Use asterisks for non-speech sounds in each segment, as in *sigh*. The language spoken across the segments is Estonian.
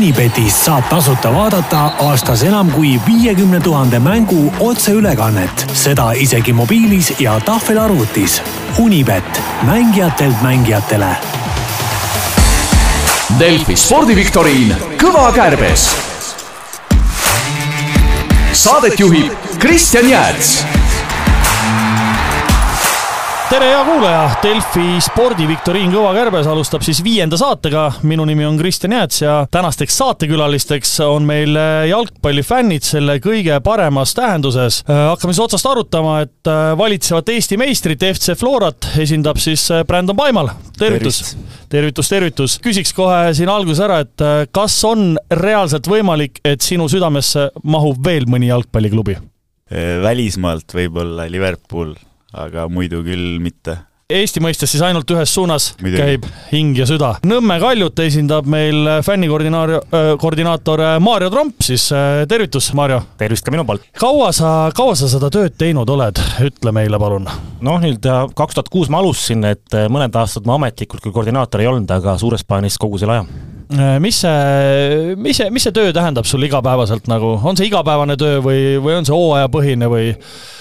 Unibetist saab tasuta vaadata aastas enam kui viiekümne tuhande mängu otseülekannet, seda isegi mobiilis ja tahvelarvutis. Unibet, mängijatelt mängijatele. Delfi spordiviktoriin Kõva kärbes. saadet juhib Kristjan Jääts tere, hea kuulaja, Delfi spordiviktoriin Kõva kärbes alustab siis viienda saatega. minu nimi on Kristjan Jääts ja tänasteks saatekülalisteks on meil äh, jalgpallifännid selle kõige paremas tähenduses. Äh, hakkame siis otsast arutama, et äh, valitsevat Eesti meistrit FC Florat esindab siis Brandon Paimal. tervitus, tervitus, tervitus. küsiks kohe siin alguses ära, et kas on reaalselt võimalik, et sinu südamesse mahub veel mõni jalgpalliklubi? välismaalt võib-olla Liverpool aga muidu küll mitte. Eesti mõistes siis ainult ühes suunas Midagi. käib hing ja süda. Nõmme Kaljut esindab meil fännikoordinaator, koordinaator Maarjo Tromp, siis äh, tervitus, Maarjo! tervist ka minu poolt! kaua sa, kaua sa seda tööd teinud oled, ütle meile palun! noh, nüüd kaks tuhat kuus ma alustasin, et mõned aastad ma ametlikult küll koordinaator ei olnud, aga suures plaanis kogu selle aja Äh, mis see, mis see, mis see töö tähendab sul igapäevaselt nagu, on see igapäevane töö või, või on see hooajapõhine või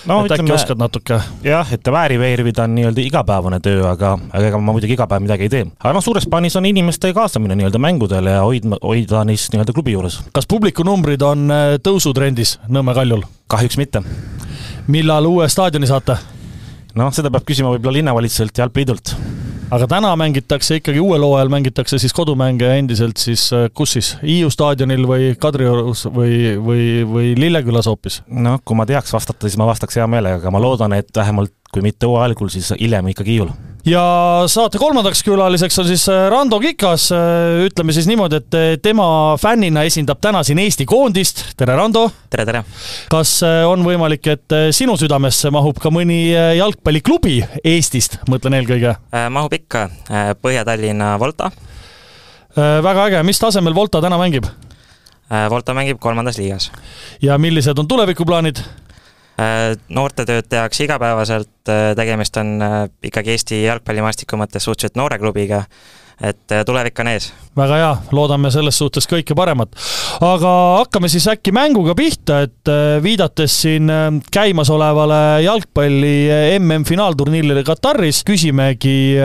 no, et äkki oskad natuke? jah, et vääri veerida on nii-öelda igapäevane töö, aga, aga ega ma muidugi iga päev midagi ei tee. aga noh, suures plaanis on inimeste kaasamine nii-öelda mängudele ja hoidma, hoida neist nii-öelda klubi juures. kas publikunumbrid on äh, tõusutrendis Nõmme Kaljul? kahjuks mitte. millal uue staadioni saate? noh, seda peab küsima võib-olla linnavalitsuselt ja Jalgpalliliidult aga täna mängitakse ikkagi uuel hooajal mängitakse siis kodumänge endiselt siis äh, kus siis, Hiiu staadionil või Kadriorus või, või, või Lillekülas hoopis? noh, kui ma teaks vastata, siis ma vastaks hea meelega, aga ma loodan, et vähemalt kui mitte hooaja algul, siis hiljem ikkagi Hiiul ja saate kolmandaks külaliseks on siis äh, Rando Kikas, äh, ütleme siis niimoodi, et äh, tema fännina esindab täna siin Eesti koondist, tere Rando! tere, tere! kas on võimalik, et sinu südamesse mahub ka mõni jalgpalliklubi Eestist, mõtlen eelkõige? mahub ikka, Põhja-Tallinna Volta. väga äge, mis tasemel Volta täna mängib? Volta mängib kolmandas liigas. ja millised on tulevikuplaanid? Äh, noortetööd tehakse igapäevaselt, äh, tegemist on äh, ikkagi Eesti jalgpallimaastiku mõttes suhteliselt noore klubiga, et tulevik on ees. väga hea, loodame selles suhtes kõike paremat. aga hakkame siis äkki mänguga pihta, et viidates siin käimasolevale jalgpalli MM-finaalturniirile Kataris, küsimegi,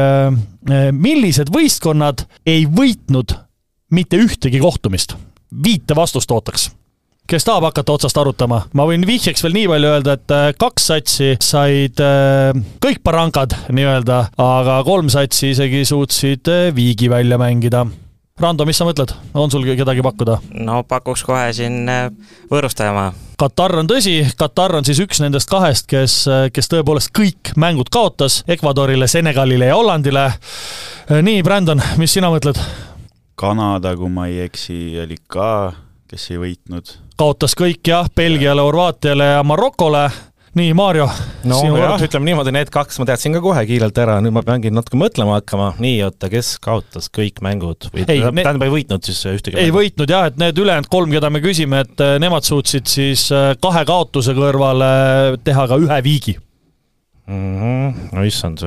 millised võistkonnad ei võitnud mitte ühtegi kohtumist? viite vastust ootaks kes tahab hakata otsast arutama, ma võin vihjeks veel nii palju öelda, et äh, kaks satsi said äh, kõik barangad nii-öelda, aga kolm satsi isegi suutsid äh, viigi välja mängida. Rando, mis sa mõtled, on sul kedagi pakkuda? no pakuks kohe siin võõrustajamaa. Katar on tõsi, Katar on siis üks nendest kahest, kes, kes tõepoolest kõik mängud kaotas Ecuadorile, Senegalile ja Hollandile. nii, Brandon, mis sina mõtled? Kanada, kui ma ei eksi, oli ka kes ei võitnud. Kaotas kõik jah, Belgiale, Horvaatiale ja Marokole nii, Maarjo. no jah, ütleme niimoodi, need kaks ma teadsin ka kohe kiirelt ära, nüüd ma peangi natuke mõtlema hakkama, nii, oota, kes kaotas kõik mängud või tähendab, ei võitnud siis ühtegi ei mängu. võitnud jah, et need ülejäänud kolm, keda me küsime, et äh, nemad suutsid siis äh, kahe kaotuse kõrvale teha ka ühe viigi mm. -hmm. no issand,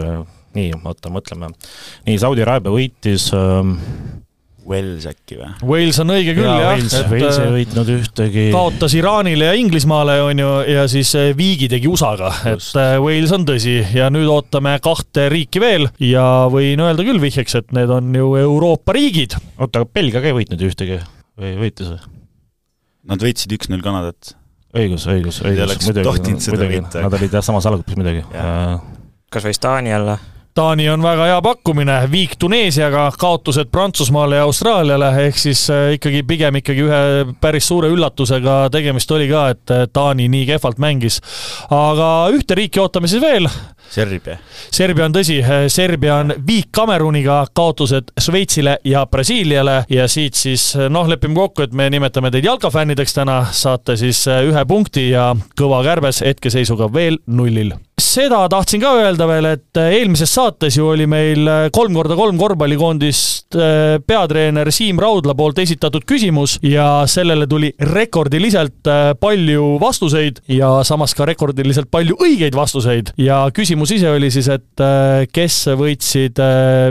nii, oota, mõtleme. nii, Saudi Araabia võitis ähm, Wales äkki või? Wales on õige küll ja, jah. Wales ei võitnud ühtegi. kaotas Iraanile ja Inglismaale, on ju, ja siis eh, viigi tegi USA-ga, et eh, Wales on tõsi ja nüüd ootame kahte riiki veel ja võin öelda küll vihjeks, et need on ju Euroopa riigid. oota, aga Belgia ka ei võitnud ühtegi või võitis või? Nad võitsid üks-null Kanadat. õigus, õigus, õigus, muidugi, muidugi, nad olid jah samas alguses muidugi. kas võis Taani olla? Taani on väga hea pakkumine, viik Tuneesiaga, kaotused Prantsusmaale ja Austraaliale, ehk siis äh, ikkagi pigem ikkagi ühe päris suure üllatusega tegemist oli ka, et äh, Taani nii kehvalt mängis. aga ühte riiki ootame siis veel. Serbia. Serbia on tõsi, äh, Serbia on viik Kameruniga, kaotused Šveitsile ja Brasiiliale ja siit siis noh, lepime kokku, et me nimetame teid jalkafännideks täna, saate siis ühe punkti ja kõva kärbes hetkeseisuga veel nullil seda tahtsin ka öelda veel, et äh, eelmises saates ju oli meil äh, kolm korda kolm korvpallikoondist äh, peatreener Siim Raudla poolt esitatud küsimus ja sellele tuli rekordiliselt palju vastuseid ja samas ka rekordiliselt palju õigeid vastuseid. Ja küsimus ise oli siis, et kes võitsid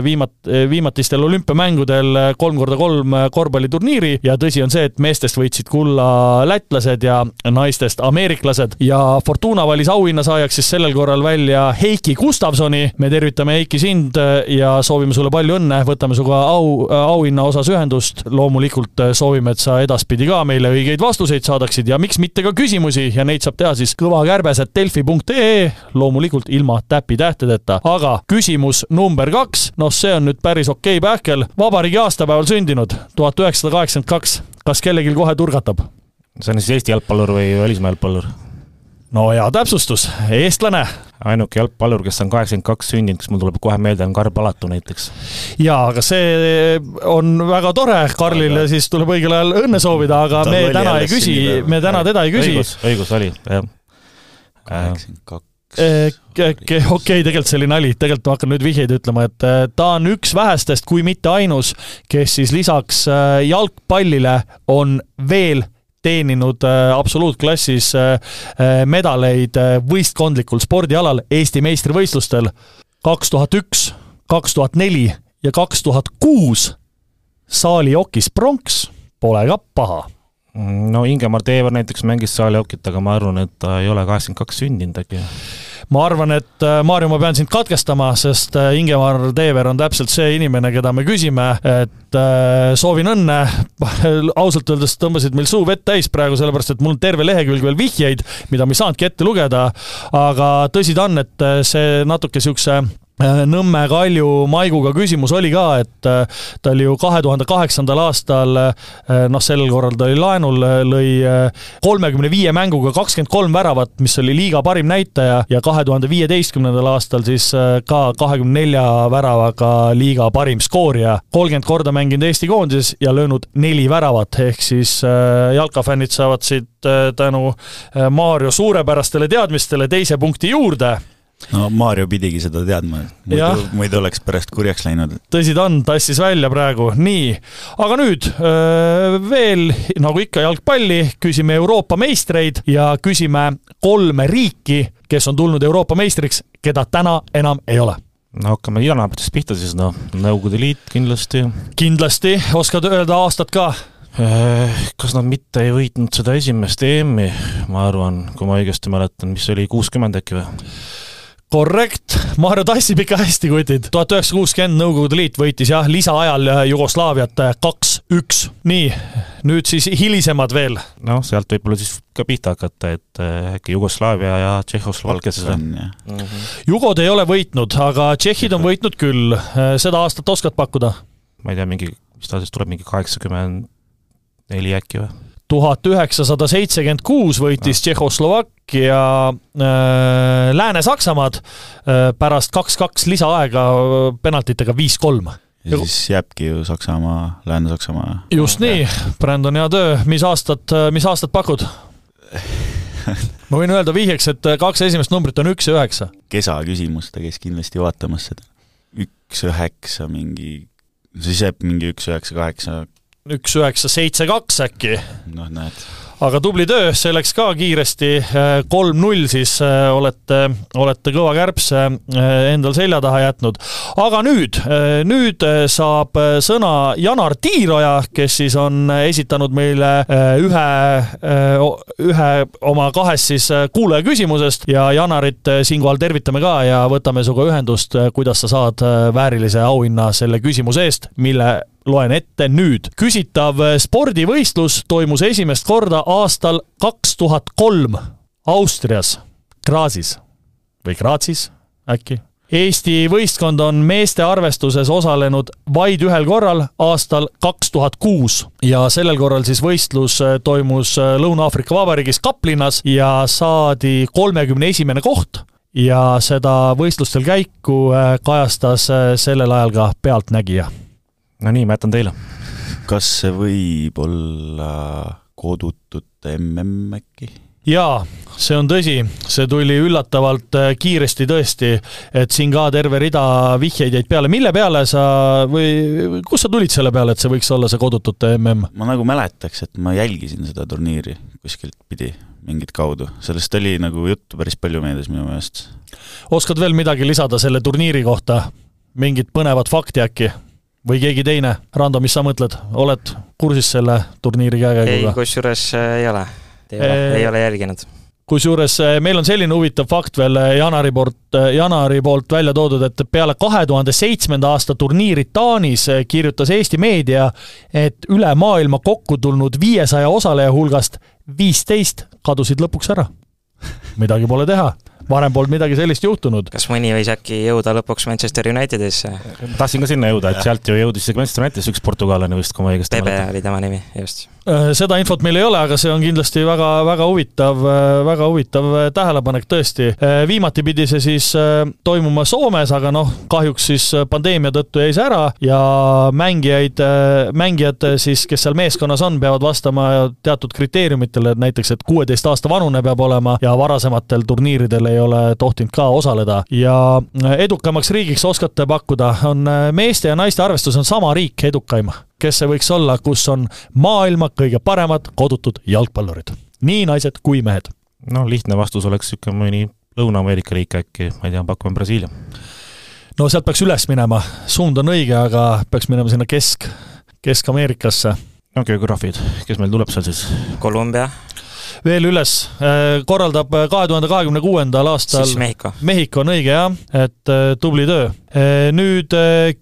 viimat-, viimatistel olümpiamängudel kolm korda kolm korvpalliturniiri ja tõsi on see, et meestest võitsid kulla lätlased ja naistest ameeriklased. Ja Fortuna valis auhinnasaajaks siis sellel korral välja Heiki Gustavsoni. me tervitame Heiki sind ja soovime sulle palju õnne, võtame sinuga au, auhinna osas ühendust. loomulikult soovime, et sa edaspidi ka meile õigeid vastuseid saadaksid ja miks mitte ka küsimusi ja neid saab teha siis kõvakärbes.delfi.ee, loomulikult ilma täpitähtedeta. aga küsimus number kaks, noh, see on nüüd päris okei okay pähkel. vabariigi aastapäeval sündinud, tuhat üheksasada kaheksakümmend kaks. kas kellelgi kohe turgatab? see on siis Eesti jalgpallur või välismaa jalgpallur? No hea täpsustus, eestlane. ainuke jalgpallur, kes on kaheksakümmend kaks sündinud, kes mul tuleb kohe meelde, on Karl Palatu näiteks. jaa, aga see on väga tore, Karlile aga... siis tuleb õigel ajal õnne soovida, aga Ta me täna ei küsi, me täna teda ei küsi. õigus, õigus oli, jah. kaheksakümmend kaks okei okay,, tegelikult see oli nali, tegelikult ma hakkan nüüd vihjeid ütlema, et äh, ta on üks vähestest, kui mitte ainus, kes siis lisaks äh, jalgpallile on veel teeninud äh, absoluutklassis äh, äh, medaleid võistkondlikul spordialal Eesti meistrivõistlustel. kaks tuhat üks, kaks tuhat neli ja kaks tuhat kuus saalijokis pronks, pole ka paha. No Ingemar Teever näiteks mängis saalijokit, aga ma arvan, et ta ei ole kaheksakümmend kaks sündinud äkki ma arvan, et äh, Maarjo, ma pean sind katkestama, sest äh, Ingemar Teever on täpselt see inimene, keda me küsime, et äh, soovin õnne. *laughs* ausalt öeldes tõmbasid meil suu vett täis praegu, sellepärast et mul on terve lehekülg veel vihjeid, mida ma ei saanudki ette lugeda. aga tõsi ta on, et see natuke siukse Nõmme Kalju Maiguga küsimus oli ka, et äh, ta oli ju kahe tuhande kaheksandal aastal, äh, noh, sellel korral ta oli laenul, lõi kolmekümne viie mänguga kakskümmend kolm väravat, mis oli liiga parim näitaja ja kahe tuhande viieteistkümnendal aastal siis ka kahekümne nelja väravaga liiga parim skoorija. kolmkümmend korda mänginud Eesti koondises ja löönud neli väravat, ehk siis jalkafännid saavad siit tänu Maarjo suurepärastele teadmistele teise punkti juurde no Maarjo pidigi seda teadma, muidu, muidu oleks pärast kurjaks läinud. tõsi ta on, tassis välja praegu, nii. aga nüüd öö, veel, nagu ikka jalgpalli, küsime Euroopa meistreid ja küsime kolme riiki, kes on tulnud Euroopa meistriks, keda täna enam ei ole no hakkame idanaabritest pihta siis, noh, Nõukogude Liit kindlasti. kindlasti, oskad öelda aastat ka? kas nad mitte ei võitnud seda esimest EM-i, ma arvan, kui ma õigesti mäletan, mis oli kuuskümmend äkki või? Korrekt, Maarjo tassib ikka hästi, kutid. tuhat üheksasada kuuskümmend Nõukogude Liit võitis jah, lisaajal Jugoslaaviat kaks-üks. nii, nüüd siis hilisemad veel. noh, sealt võib-olla siis ka pihta hakata, et äh, äkki Jugoslaavia ja Tšehhoslovakkia siis on. Mm -hmm. Jugod ei ole võitnud, aga tšehhid on võitnud küll. Äh, seda aastat oskad pakkuda? ma ei tea, mingi, mis ta siis tuleb, mingi kaheksakümmend neli äkki või? Tuhat üheksasada seitsekümmend kuus võitis Tšehhoslovakkia äh, Lääne-Saksamaad äh, pärast kaks-kaks lisaaega penaltitega viis-kolm ja siis jääbki ju Saksamaa, Lääne-Saksamaa. just nii, Brandon, hea töö, mis aastat, mis aastat pakud? *laughs* ma võin öelda vihjeks, et kaks esimest numbrit on üks ja üheksa. Kesa küsimus, ta käis kindlasti vaatamas seda. üks üheksa mingi, siis jääb mingi üks üheksa kaheksa üks üheksa seitse kaks äkki. noh, näed. aga tubli töö, see läks ka kiiresti, kolm-null siis äh, olete, olete kõva kärbse äh, endal selja taha jätnud. aga nüüd, äh, nüüd saab sõna Janar Tiiroja, kes siis on esitanud meile ühe, ühe oma kahest siis kuulaja küsimusest ja Janarit siinkohal tervitame ka ja võtame sinuga ühendust, kuidas sa saad väärilise auhinna selle küsimuse eest, mille loen ette nüüd. küsitav spordivõistlus toimus esimest korda aastal kaks tuhat kolm Austrias, Grazis või Grazis äkki. Eesti võistkond on meeste arvestuses osalenud vaid ühel korral, aastal kaks tuhat kuus. Ja sellel korral siis võistlus toimus Lõuna-Aafrika Vabariigis Kaplinnas ja saadi kolmekümne esimene koht. Ja seda võistlustel käiku kajastas sellel ajal ka Pealtnägija no nii, ma jätan teile. kas see võib olla kodutute mm äkki? jaa, see on tõsi, see tuli üllatavalt äh, kiiresti tõesti, et siin ka terve rida vihjeid jäid peale, mille peale sa või kust sa tulid selle peale, et see võiks olla see kodutute mm? ma nagu mäletaks, et ma jälgisin seda turniiri kuskilt pidi, mingit kaudu, sellest oli nagu juttu päris palju meedias minu meelest. oskad veel midagi lisada selle turniiri kohta, mingit põnevat fakti äkki? Või keegi teine, Rando, mis sa mõtled, oled kursis selle turniiri käekäiguga? ei, kusjuures äh, ei ole, ei ole, ei ole jälginud. Kusjuures eh, meil on selline huvitav fakt veel eh, Janari poolt, Janari poolt välja toodud, et peale kahe tuhande seitsmenda aasta turniiri Taanis kirjutas Eesti meedia, et üle maailma kokku tulnud viiesaja osaleja hulgast viisteist kadusid lõpuks ära. Midagi pole teha varem polnud midagi sellist juhtunud. kas mõni võis äkki jõuda lõpuks Manchester Unitedisse? tahtsin ka sinna jõuda, et sealt ju jõudis isegi Manchester Unitedisse üks portugallane vist, kui ma õigesti mäletan. Pepe oli tema nimi, just. Äh, seda infot meil ei ole, aga see on kindlasti väga, väga huvitav, äh, väga huvitav äh, tähelepanek tõesti. viimati pidi see siis toimuma Soomes, aga noh, kahjuks siis pandeemia tõttu jäi see ära ja mängijaid, mängijad siis, kes seal meeskonnas on, peavad vastama teatud kriteeriumitele, et näiteks, et kuueteist aasta vanune peab olema ja varasematel turniiridel ei ole tohtinud ka osaleda ja edukamaks riigiks oskate pakkuda, on meeste ja naiste arvestus on sama riik edukaim kes see võiks olla, kus on maailma kõige paremad kodutud jalgpallurid, nii naised kui mehed? no lihtne vastus oleks niisugune mõni Lõuna-Ameerika riik äkki, ma ei tea, pakume Brasiilia. no sealt peaks üles minema, suund on õige, aga peaks minema sinna kesk, Kesk-Ameerikasse. no geograafid, kes meil tuleb seal siis? Kolumbia veel üles, äh, korraldab äh, kahe tuhande kahekümne kuuendal aastal siis Mehhiko. Mehhiko on õige jah, et äh, tubli töö. Nüüd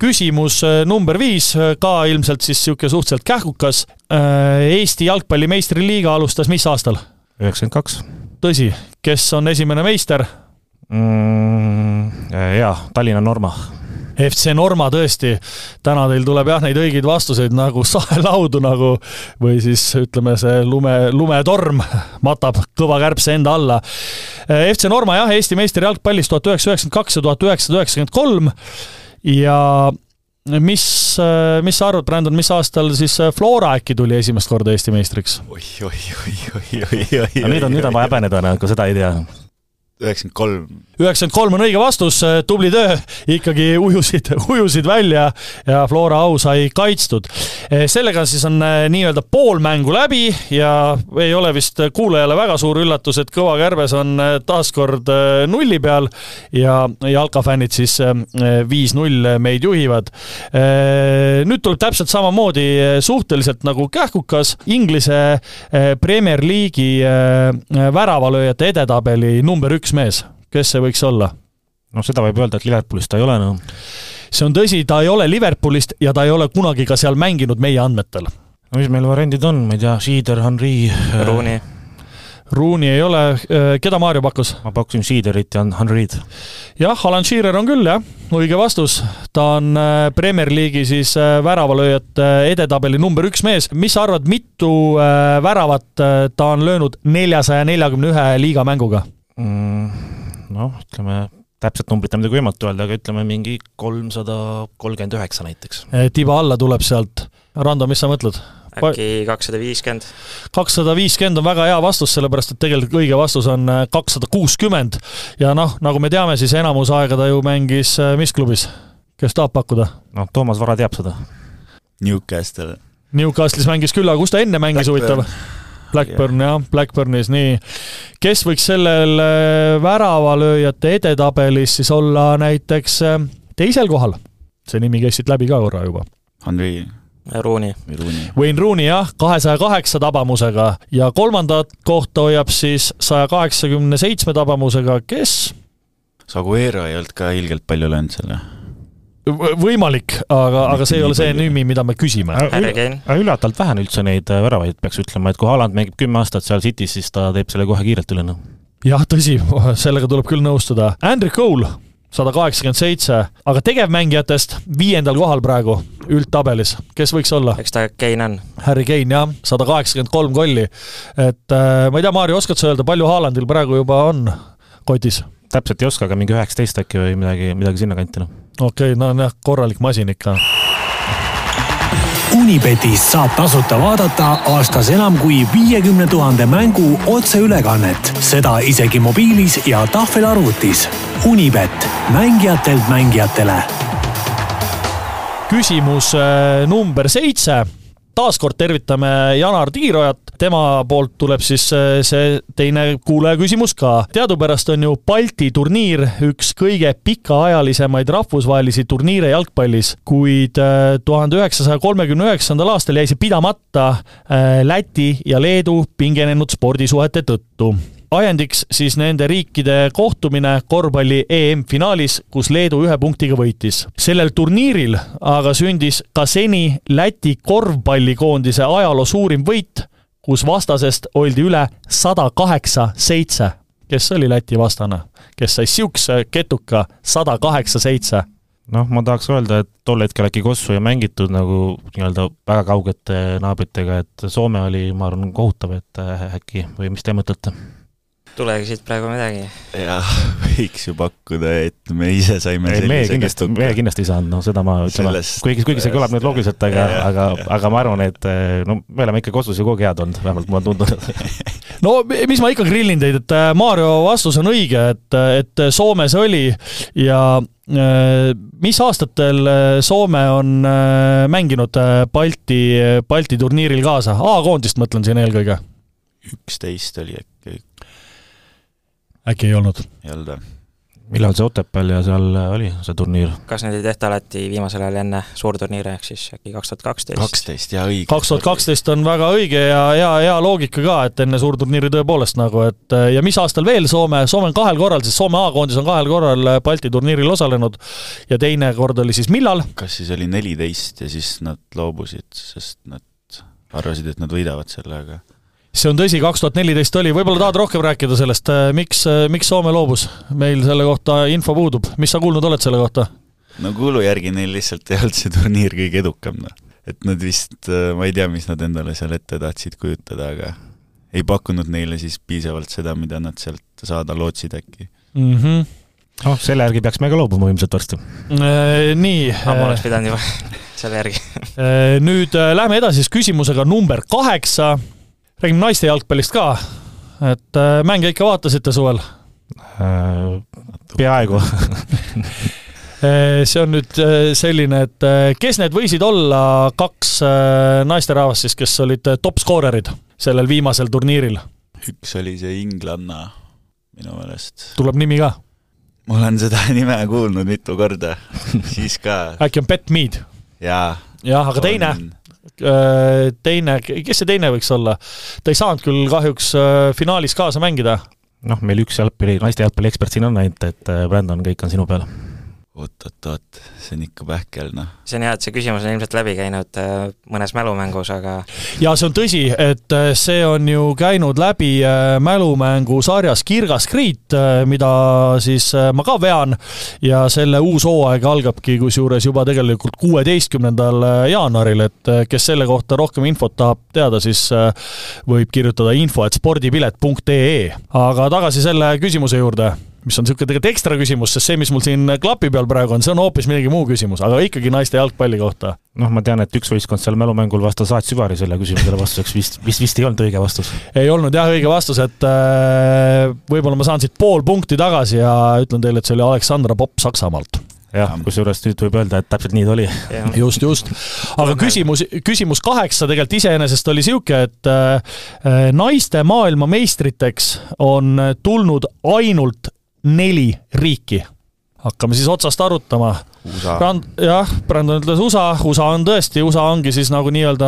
küsimus number viis, ka ilmselt siis niisugune suhteliselt kähkukas. Eesti jalgpalli meistriliiga alustas mis aastal? üheksakümmend kaks. tõsi, kes on esimene meister mm,? jaa, Tallinna Norma FC Norma tõesti, täna teil tuleb jah, neid õigeid vastuseid nagu *laughs* saelaudu nagu või siis ütleme, see lume, lumetorm *laughs* matab kõva kärbse enda alla. FC Norma jah, Eesti meister jalgpallis tuhat üheksasada üheksakümmend kaks ja tuhat üheksasada üheksakümmend kolm ja mis, mis sa arvad, Brandon, mis aastal siis Flora äkki tuli esimest korda Eesti meistriks oi, oi, oi, oi, oi, oi, oi. nüüd on, nüüd on vaja häbeneda, nagu seda ei tea üheksakümmend kolm. üheksakümmend kolm on õige vastus, tubli töö, ikkagi ujusid, *laughs* ujusid välja ja Flora au sai kaitstud. sellega siis on eh, nii-öelda pool mängu läbi ja ei ole vist kuulajale väga suur üllatus, et Kõva Kärbes on taas kord nulli peal ja jalkafännid siis viis-null meid juhivad. nüüd tuleb täpselt samamoodi suhteliselt nagu kähkukas Inglise Premier League'i väravalööjate edetabeli number üks üks mees, kes see võiks olla? noh, seda võib öelda, et Liverpoolist ta ei ole, noh. see on tõsi, ta ei ole Liverpoolist ja ta ei ole kunagi ka seal mänginud meie andmetel. no mis meil variandid on, ma ei tea, Schieder, Henri. Rooney. Rooney ei ole, äh, keda Maarjo pakkus? ma pakkusin Schiederit ja Henri'd. jah, Alan Shearer on küll jah, õige vastus. ta on äh, Premier League'i siis äh, väravalööjate edetabeli number üks mees. mis sa arvad, mitu väravat ta on löönud neljasaja neljakümne ühe liiga mänguga? Mm,? noh, ütleme täpset numbrit on muidugi võimatu öelda, aga ütleme mingi kolmsada kolmkümmend üheksa näiteks. Eh, tiba alla tuleb sealt. Rando, mis sa mõtled? äkki kakssada viiskümmend? kakssada viiskümmend on väga hea vastus, sellepärast et tegelikult õige vastus on eh, kakssada kuuskümmend. ja noh, nagu me teame, siis enamus aega ta ju mängis eh, mis klubis? kes tahab pakkuda? noh, Toomas Vara teab seda. Newcastle. Newcastle'is mängis küll, aga kus ta enne mängis, huvitav? Blackburn jah, Blackburnis, nii. kes võiks sellel äh, väravalööjate edetabelis siis olla näiteks äh, teisel kohal? see nimi käis siit läbi ka korra juba. Henri. Rooney. Wayne Rooney jah, kahesaja kaheksa tabamusega ja kolmandat kohta hoiab siis saja kaheksakümne seitsme tabamusega, kes? Saguero ei olnud ka ilgelt palju löönud selle võimalik, aga, aga see ei ole see nimi, mida me küsime. üllatavalt vähe on üldse neid äh, väravaid, peaks ütlema, et kui Haaland mängib kümme aastat seal City's, siis ta teeb selle kohe kiirelt üle, noh. jah, tõsi, *laughs* sellega tuleb küll nõustuda. Andrew Cole, sada kaheksakümmend seitse, aga tegevmängijatest viiendal kohal praegu üldtabelis, kes võiks olla? eks ta Kane on. Harry Kane, jah, sada kaheksakümmend kolm kolli. et äh, ma ei tea, Maarjo, oskad sa öelda, palju Haalandil praegu juba on kotis? täpselt ei oska, aga mingi üheksateist äkki või midagi, midagi sinnakanti, noh. Okei okay,, no on jah, korralik masin ikka. Unibetist saab tasuta vaadata aastas enam kui viiekümne tuhande mängu otseülekannet, seda isegi mobiilis ja tahvelarvutis. Unibet, mängijatelt mängijatele. küsimus äh, number seitse taaskord tervitame Janar Tiirojat, tema poolt tuleb siis äh, see teine kuulaja küsimus ka. teadupärast on ju Balti turniir üks kõige pikaajalisemaid rahvusvahelisi turniire jalgpallis, kuid äh, tuhande üheksasaja kolmekümne üheksandal aastal jäi see pidamata äh, Läti ja Leedu pingenenud spordisuhete tõttu ajendiks siis nende riikide kohtumine korvpalli EM-finaalis, kus Leedu ühe punktiga võitis. sellel turniiril aga sündis ka seni Läti korvpallikoondise ajaloo suurim võit, kus vastasest oldi üle sada kaheksa seitse. kes oli Läti vastane, kes sai siukse ketuka sada kaheksa seitse? noh, ma tahaks öelda, et tol hetkel äkki Kossu ei mängitud nagu nii-öelda väga kaugete naabritega, et Soome oli, ma arvan, kohutav, et äkki või mis te mõtlete? Tulegi siit praegu midagi. jah, võiks ju pakkuda, et me ise saime ei, meie kindlasti, meie kindlasti ei saanud, noh seda ma ütleme Sellest..., kuigi, kuigi see kõlab nüüd loogiliselt, aga, aga, aga ma arvan, et no me oleme ikka Kossus ju kogu aeg head olnud, vähemalt mulle on tundunud. *laughs* No mis ma ikka grillin teid, et äh, Maarjo vastus on õige, et, et Soome see oli ja mis aastatel Soome on mänginud Balti, Balti turniiril kaasa, A-koondist mõtlen siin eelkõige. üksteist oli äkki äkki ei olnud? ei olnud või? millal see Otepääl ja seal oli see turniir? kas neid ei tehta alati viimasel ajal enne suurturniire, ehk siis äkki kaks tuhat kaksteist? kaksteist, jaa õige. kaks tuhat kaksteist on väga õige ja hea, hea loogika ka, et enne suurturniiri tõepoolest nagu, et ja mis aastal veel Soome, Soome on kahel korral, siis Soome A-koondis on kahel korral Balti turniiril osalenud ja teine kord oli siis millal? kas siis oli neliteist ja siis nad loobusid, sest nad arvasid, et nad võidavad selle, aga see on tõsi, kaks tuhat neliteist oli, võib-olla tahad rohkem rääkida sellest, äh, miks, äh, miks Soome loobus? meil selle kohta info puudub, mis sa kuulnud oled selle kohta? no kuulu järgi neil lihtsalt ei olnud see turniir kõige edukam, noh. et nad vist, äh, ma ei tea, mis nad endale seal ette tahtsid kujutada, aga ei pakkunud neile siis piisavalt seda, mida nad sealt saada lootsid äkki mm. -hmm noh, selle järgi peaks me ka loobuma ilmselt varsti äh,. nii. ammu oleks pidanud juba *laughs* selle järgi nüüd lähme edasi siis küsimusega number kaheksa räägime naiste jalgpallist ka, et äh, mänge ikka vaatasite suvel äh,? peaaegu *laughs* äh, see on nüüd selline, et kes need võisid olla kaks naisterahvast siis, kes olid top skoorerid sellel viimasel turniiril? üks oli see Inglanna minu meelest. tuleb nimi ka? ma olen seda *laughs* nime kuulnud mitu korda siis ka. äkki on Bet Mead? jaa. jah, aga teine on...? Äh, teine, kes see teine võiks olla? ta ei saanud küll kahjuks äh, finaalis kaasa mängida. noh, meil üks jalgpalli, naiste jalgpalli ekspert siin on ainult, et äh, Brandon, kõik on sinu peal oot-oot-oot, see on ikka pähkel, noh. see on hea, et see küsimus on ilmselt läbi käinud äh, mõnes mälumängus, aga ja see on tõsi, et äh, see on ju käinud läbi äh, mälumängu sarjas Kirgas Kriit, mida siis ma ka vean ja selle uus hooaeg algabki kusjuures juba tegelikult kuueteistkümnendal jaanuaril, et kes selle kohta rohkem infot tahab teada, siis võib kirjutada info, et spordipilet.ee. aga tagasi selle küsimuse juurde mis on niisugune tegelikult ekstra küsimus, sest see, mis mul siin klapi peal praegu on, see on hoopis millegi muu küsimus, aga ikkagi naiste jalgpalli kohta. noh, ma tean, et üks võistkond seal mälumängul vastas Aat Süvari selle küsimusele vastuseks, vist, vist, vist ei olnud õige vastus. ei olnud jah õige vastus, et äh, võib-olla ma saan siit pool punkti tagasi ja ütlen teile, et see oli Aleksandra Popp Saksamaalt jah, kusjuures nüüd võib öelda, et täpselt nii ta oli. just, just. aga küsimus, küsimus kaheksa tegelikult iseenesest oli niisugune, et äh, naiste maailmameistriteks on tulnud ainult neli riiki. hakkame siis otsast arutama. Brand-, jah, Brandon ütles USA, USA on tõesti, USA ongi siis nagu nii-öelda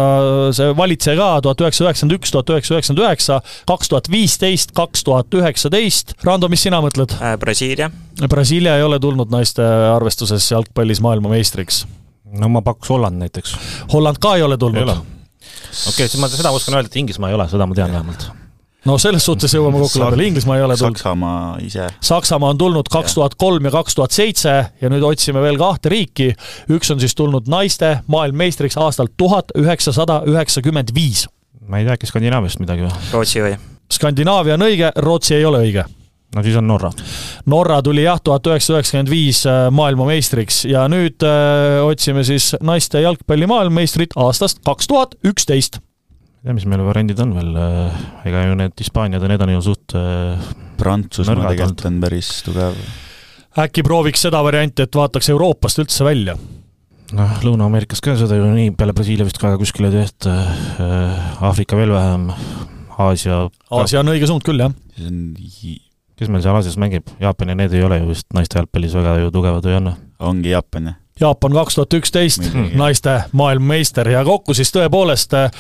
see valitseja ka, tuhat üheksasada üheksakümmend üks, tuhat üheksasada üheksakümmend üheksa, kaks tuhat viisteist, kaks tuhat üheksateist. Rando, mis sina mõtled äh,? Brasiilia. Brasiilia ei ole tulnud naiste arvestuses jalgpallis maailmameistriks. no ma pakuks Holland näiteks. Holland ka ei ole tulnud? okei okay,, siis ma seda oskan öelda, et Inglismaa ei ole, seda ma tean vähemalt no selles suhtes jõuame kokkuleppele, Inglismaa ei ole tulnud. Saksamaa ise. Saksamaa on tulnud kaks tuhat kolm ja kaks tuhat seitse ja nüüd otsime veel kahte riiki. üks on siis tulnud naiste maailmameistriks aastal tuhat üheksasada üheksakümmend viis. ma ei tea, äkki Skandinaaviast midagi või? Rootsi või? Skandinaavia on õige, Rootsi ei ole õige no siis on Norra. Norra tuli jah, tuhat üheksasada üheksakümmend viis äh, maailmameistriks ja nüüd öö, otsime siis naiste jalgpalli maailmameistrit aastast kaks tuhat üksteist. Ja mis meil variandid on veel, ega ju need Hispaaniad ja need on ju suht Prantsusmaa tegelikult on päris tugev. äkki prooviks seda varianti, et vaataks Euroopast üldse välja? noh, Lõuna-Ameerikas ka seda ju nii, peale Brasiilia vist ka kuskil ei tehta, Aafrika veel vähem, Aasia. Aasia on õige suund küll, jah. siis on kes meil seal Aasias mängib, Jaapan ja need ei ole ju vist naiste jalgpallis väga ju tugevad või on? ongi Jaapan, jah. Jaapan kaks tuhat üksteist, naiste maailmameister ja kokku siis tõepoolest äh,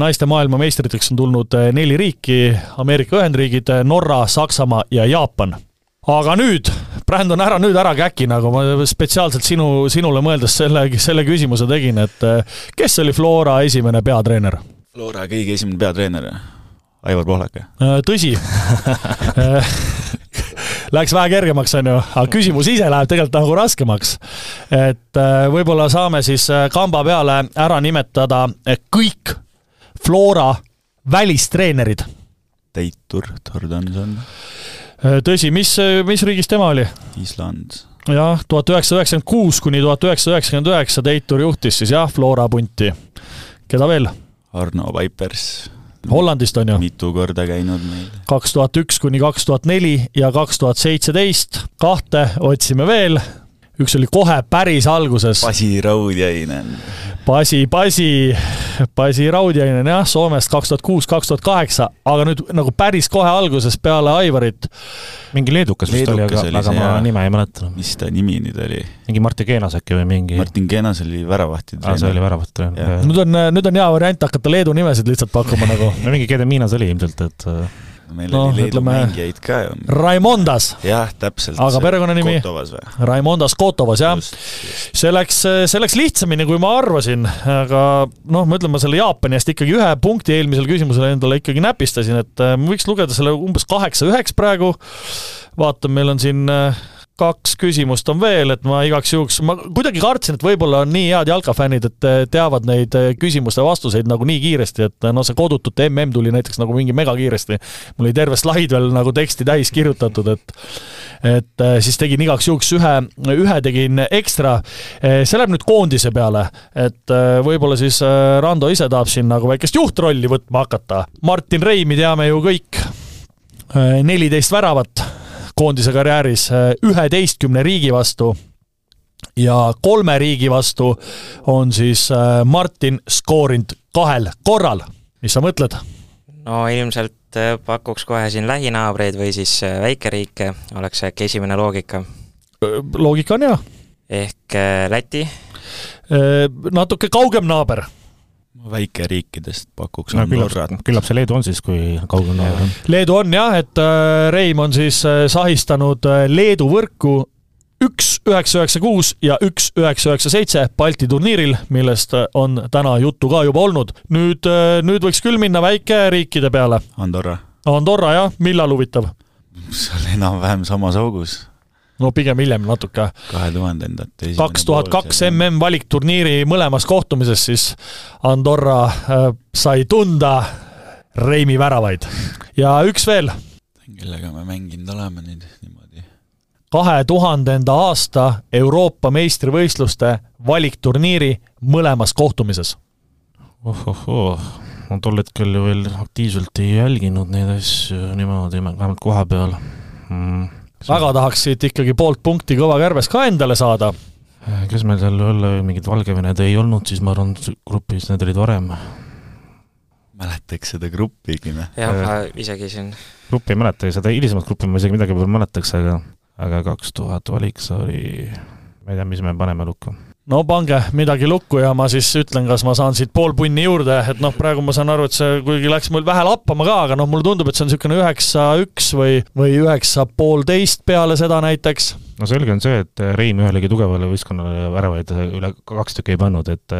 naiste maailmameistriteks on tulnud äh, neli riiki, Ameerika Ühendriigid, Norra, Saksamaa ja Jaapan. aga nüüd, Brandon, ära nüüd ära käki, nagu ma spetsiaalselt sinu, sinule mõeldes selle, selle küsimuse tegin, et kes oli Flora esimene peatreener? Flora kõige esimene peatreener, Aivar Pohlak. tõsi *laughs* läks vähe kergemaks, on ju, aga küsimus ise läheb tegelikult nagu raskemaks. et äh, võib-olla saame siis äh, kamba peale ära nimetada äh, kõik Flora välistreenerid. Teitur Tordanson. tõsi, mis, mis riigis tema oli? Island. jah, tuhat üheksasada üheksakümmend kuus kuni tuhat üheksasada üheksakümmend üheksa Teitur juhtis siis jah, Flora punti. keda veel? Arno Vaipers Hollandist on ju? mitu korda käinud meil. kaks tuhat üks kuni kaks tuhat neli ja kaks tuhat seitseteist, kahte otsime veel. Üks oli kohe päris alguses. Pasi Raudjainen. Pasi, Pasi, Pasi Raudjainen jah, Soomest kaks tuhat kuus, kaks tuhat kaheksa, aga nüüd nagu päris kohe alguses peale Aivarit. mingi leedukas vist oli, aga, aga ma jah. nime ei mäleta. mis ta nimi nüüd oli? mingi Martin Keenas äkki või mingi? Martin Keenas oli väravahtide treener. see oli väravahtide treener. nüüd on, nüüd on hea variant hakata Leedu nimesid lihtsalt pakkuma nagu. *laughs* no mingi Kedeminas oli ilmselt, et meil no, oli Leedu mängijaid ka ju. Raimondas. jah, täpselt. aga perekonnanimi? Raimondas Kotovas, jah. see läks, see läks lihtsamini, kui ma arvasin, aga noh, ma ütlen, ma selle Jaapani eest ikkagi ühe punkti eelmisele küsimusele endale ikkagi näpistasin, et äh, ma võiks lugeda selle umbes kaheksa-üheks praegu. vaatan, meil on siin äh, kaks küsimust on veel, et ma igaks juhuks, ma kuidagi kartsin, et võib-olla on nii head jalkafännid, et teavad neid küsimuste vastuseid nagu nii kiiresti, et noh, see kodutute mm tuli näiteks nagu mingi megakiiresti. mul oli terve slaid veel nagu teksti täis kirjutatud, et et siis tegin igaks juhuks ühe, ühe tegin ekstra. see läheb nüüd koondise peale, et võib-olla siis Rando ise tahab siin nagu väikest juhtrolli võtma hakata. Martin Reimi teame ju kõik, neliteist väravat koondise karjääris äh, üheteistkümne riigi vastu ja kolme riigi vastu on siis äh, Martin skoorinud kahel korral. mis sa mõtled? no ilmselt äh, pakuks kohe siin lähinaabreid või siis väikeriike, oleks äkki esimene loogika. loogika on hea. ehk Läti? natuke kaugem naaber väikeriikidest pakuks no, küllap, küllap see Leedu on siis, kui kaugel naaber on. Leedu on jah, et äh, Reim on siis äh, sahistanud äh, Leedu võrku üks üheksa üheksa kuus ja üks üheksa üheksa seitse Balti turniiril, millest on täna juttu ka juba olnud. nüüd, nüüd võiks küll minna väikeriikide peale. Andorra. Andorra jah, millal huvitav? seal enam-vähem samas augus no pigem hiljem natuke. kahe tuhandendate kaks tuhat kaks mm valikturniiri mõlemas kohtumises siis Andorra äh, sai tunda Reimi väravaid. ja üks veel. kellega me mänginud oleme nüüd niimoodi? kahe tuhandenda aasta Euroopa meistrivõistluste valikturniiri mõlemas kohtumises ohohoo, ma tol hetkel ju veel aktiivselt ei jälginud neid asju niimoodi, vähemalt koha peal mm väga tahaksid ikkagi poolt punkti kõva kärbes ka endale saada. kes meil seal olla, mingid Valgevened ei olnud, siis ma arvan, grupis need olid varem. mäletaks seda gruppigi, noh. jah, ma isegi siin gruppi ei mäleta, seda hilisemat gruppi ma isegi midagi võib-olla mäletaks, aga aga kaks tuhat valik, see oli, ma ei tea, mis me paneme lukku no pange midagi lukku ja ma siis ütlen, kas ma saan siit pool punni juurde, et noh, praegu ma saan aru, et see kuigi läks mul vähe lappama ka, aga noh, mulle tundub, et see on niisugune üheksa üks või, või üheksa poolteist peale seda näiteks. no selge on see, et Rein ühelegi tugevale võistkonnale väravaid üle kaks tükki ei pannud, et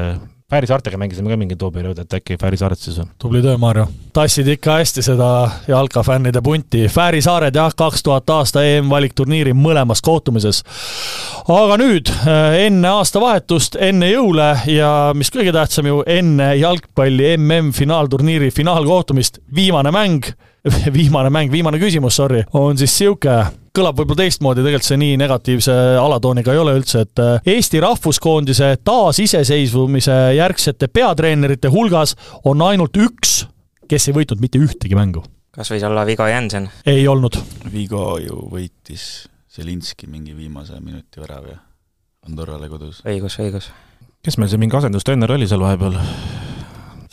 Fääri saartega mängisime ka mingi too periood, et äkki Fääri saared siis on. tubli töö, Maarjo. tassid ikka hästi seda jalkafännide punti. Fääri saared jah, kaks tuhat aasta EM-valikturniiri mõlemas kohtumises. aga nüüd, äh, enne aastavahetust, enne jõule ja mis kõige tähtsam ju, enne jalgpalli MM-finaalturniiri finaalkohtumist, viimane mäng *laughs* viimane mäng, viimane küsimus, sorry, on siis sihuke, kõlab võib-olla teistmoodi, tegelikult see nii negatiivse alatooniga ei ole üldse, et äh, Eesti rahvuskoondise taasiseseisvumise järgsete peatreenerite hulgas on ainult üks, kes ei võitnud mitte ühtegi mängu. kas võis olla Vigo Jensen? ei olnud. Vigo ju võitis Zelinski mingi viimase minuti värava Andorrale kodus. õigus, õigus. kes meil see mingi asendustreener oli seal vahepeal?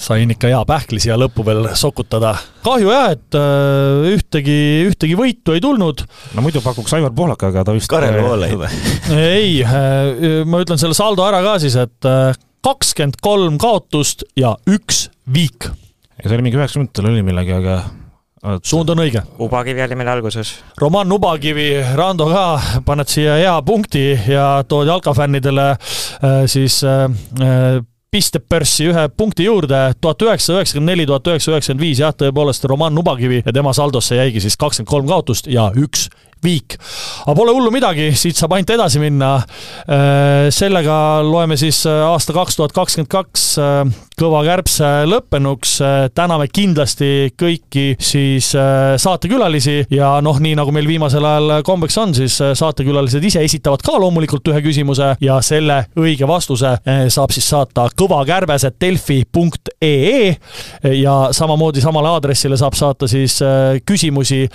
Sain ikka hea pähkli siia lõppu veel sokutada. kahju jah, et äh, ühtegi, ühtegi võitu ei tulnud. no muidu pakuks Aivar Pohlak, aga ta vist Karel Voolaid. *laughs* ei, äh, ma ütlen selle saldo ära ka siis, et äh, kakskümmend kolm kaotust ja üks viik. ja see oli mingi üheksa minutit oli millegi, aga suund on õige. Ubakivi oli meil alguses. Roman Ubakivi, Rando ka, paned siia hea punkti ja tood jalkafännidele siis äh, pistepörssi ühe punkti juurde, tuhat üheksasada üheksakümmend neli, tuhat üheksasada üheksakümmend viis, jah, tõepoolest Roman Nubakivi ja tema saldosse jäigi siis kakskümmend kolm kaotust ja üks viik. aga pole hullu midagi, siit saab ainult edasi minna. Äh, sellega loeme siis äh, aasta kaks tuhat kakskümmend kaks äh, kõva kärbse lõppenuks. täname kindlasti kõiki siis saatekülalisi ja noh, nii nagu meil viimasel ajal kombeks on, siis saatekülalised ise esitavad ka loomulikult ühe küsimuse ja selle õige vastuse saab siis saata kõvakärbesed delfi.ee ja samamoodi samale aadressile saab saata siis küsimusi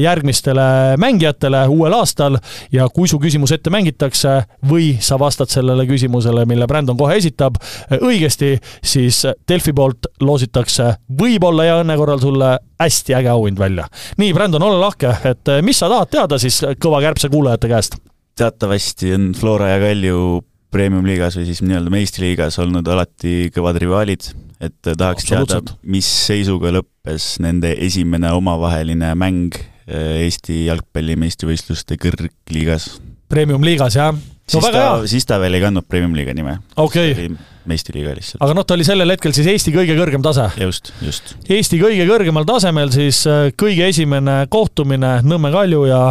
järgmistele mängijatele uuel aastal ja kui su küsimus ette mängitakse või sa vastad sellele küsimusele, mille Brandon kohe esitab õigesti, siis Delfi poolt loositakse võib-olla ja õnne korral sulle hästi äge auhind välja. nii, Brandon, ole lahke, et mis sa tahad teada siis kõva kärbse kuulajate käest? teatavasti on Flora ja Kalju premium-liigas või siis nii-öelda meistriliigas olnud alati kõvad rivaalid, et tahaks teada, mis seisuga lõppes nende esimene omavaheline mäng Äh, Eesti jalgpalli meistrivõistluste kõrgliigas. Premium-liigas, jah? no siis ta, hea. siis ta veel ei kandnud Premium-liiga nime okay.. Meistriliiga lihtsalt. aga noh, ta oli sellel hetkel siis Eesti kõige kõrgem tase. just, just. Eesti kõige kõrgemal tasemel siis äh, kõige esimene kohtumine Nõmme Kalju ja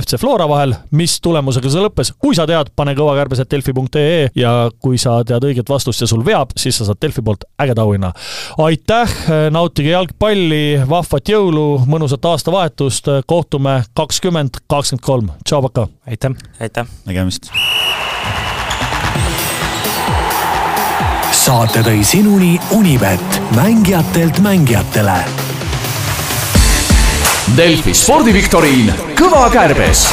FC Flora vahel, mis tulemusega see lõppes, kui sa tead, pane kõvakärbesed delfi.ee ja kui sa tead õiget vastust ja sul veab, siis sa saad Delfi poolt ägeda auhinna. aitäh, nautige jalgpalli, vahvat jõulu, mõnusat aastavahetust, kohtume kakskümmend kakskümmend kolm, tšau, Paka! aitäh! aitäh! nägemist! Saate tõi sinuni Unibet, mängijatelt mängijatele. Delfi spordiviktoriin Kõva kärbes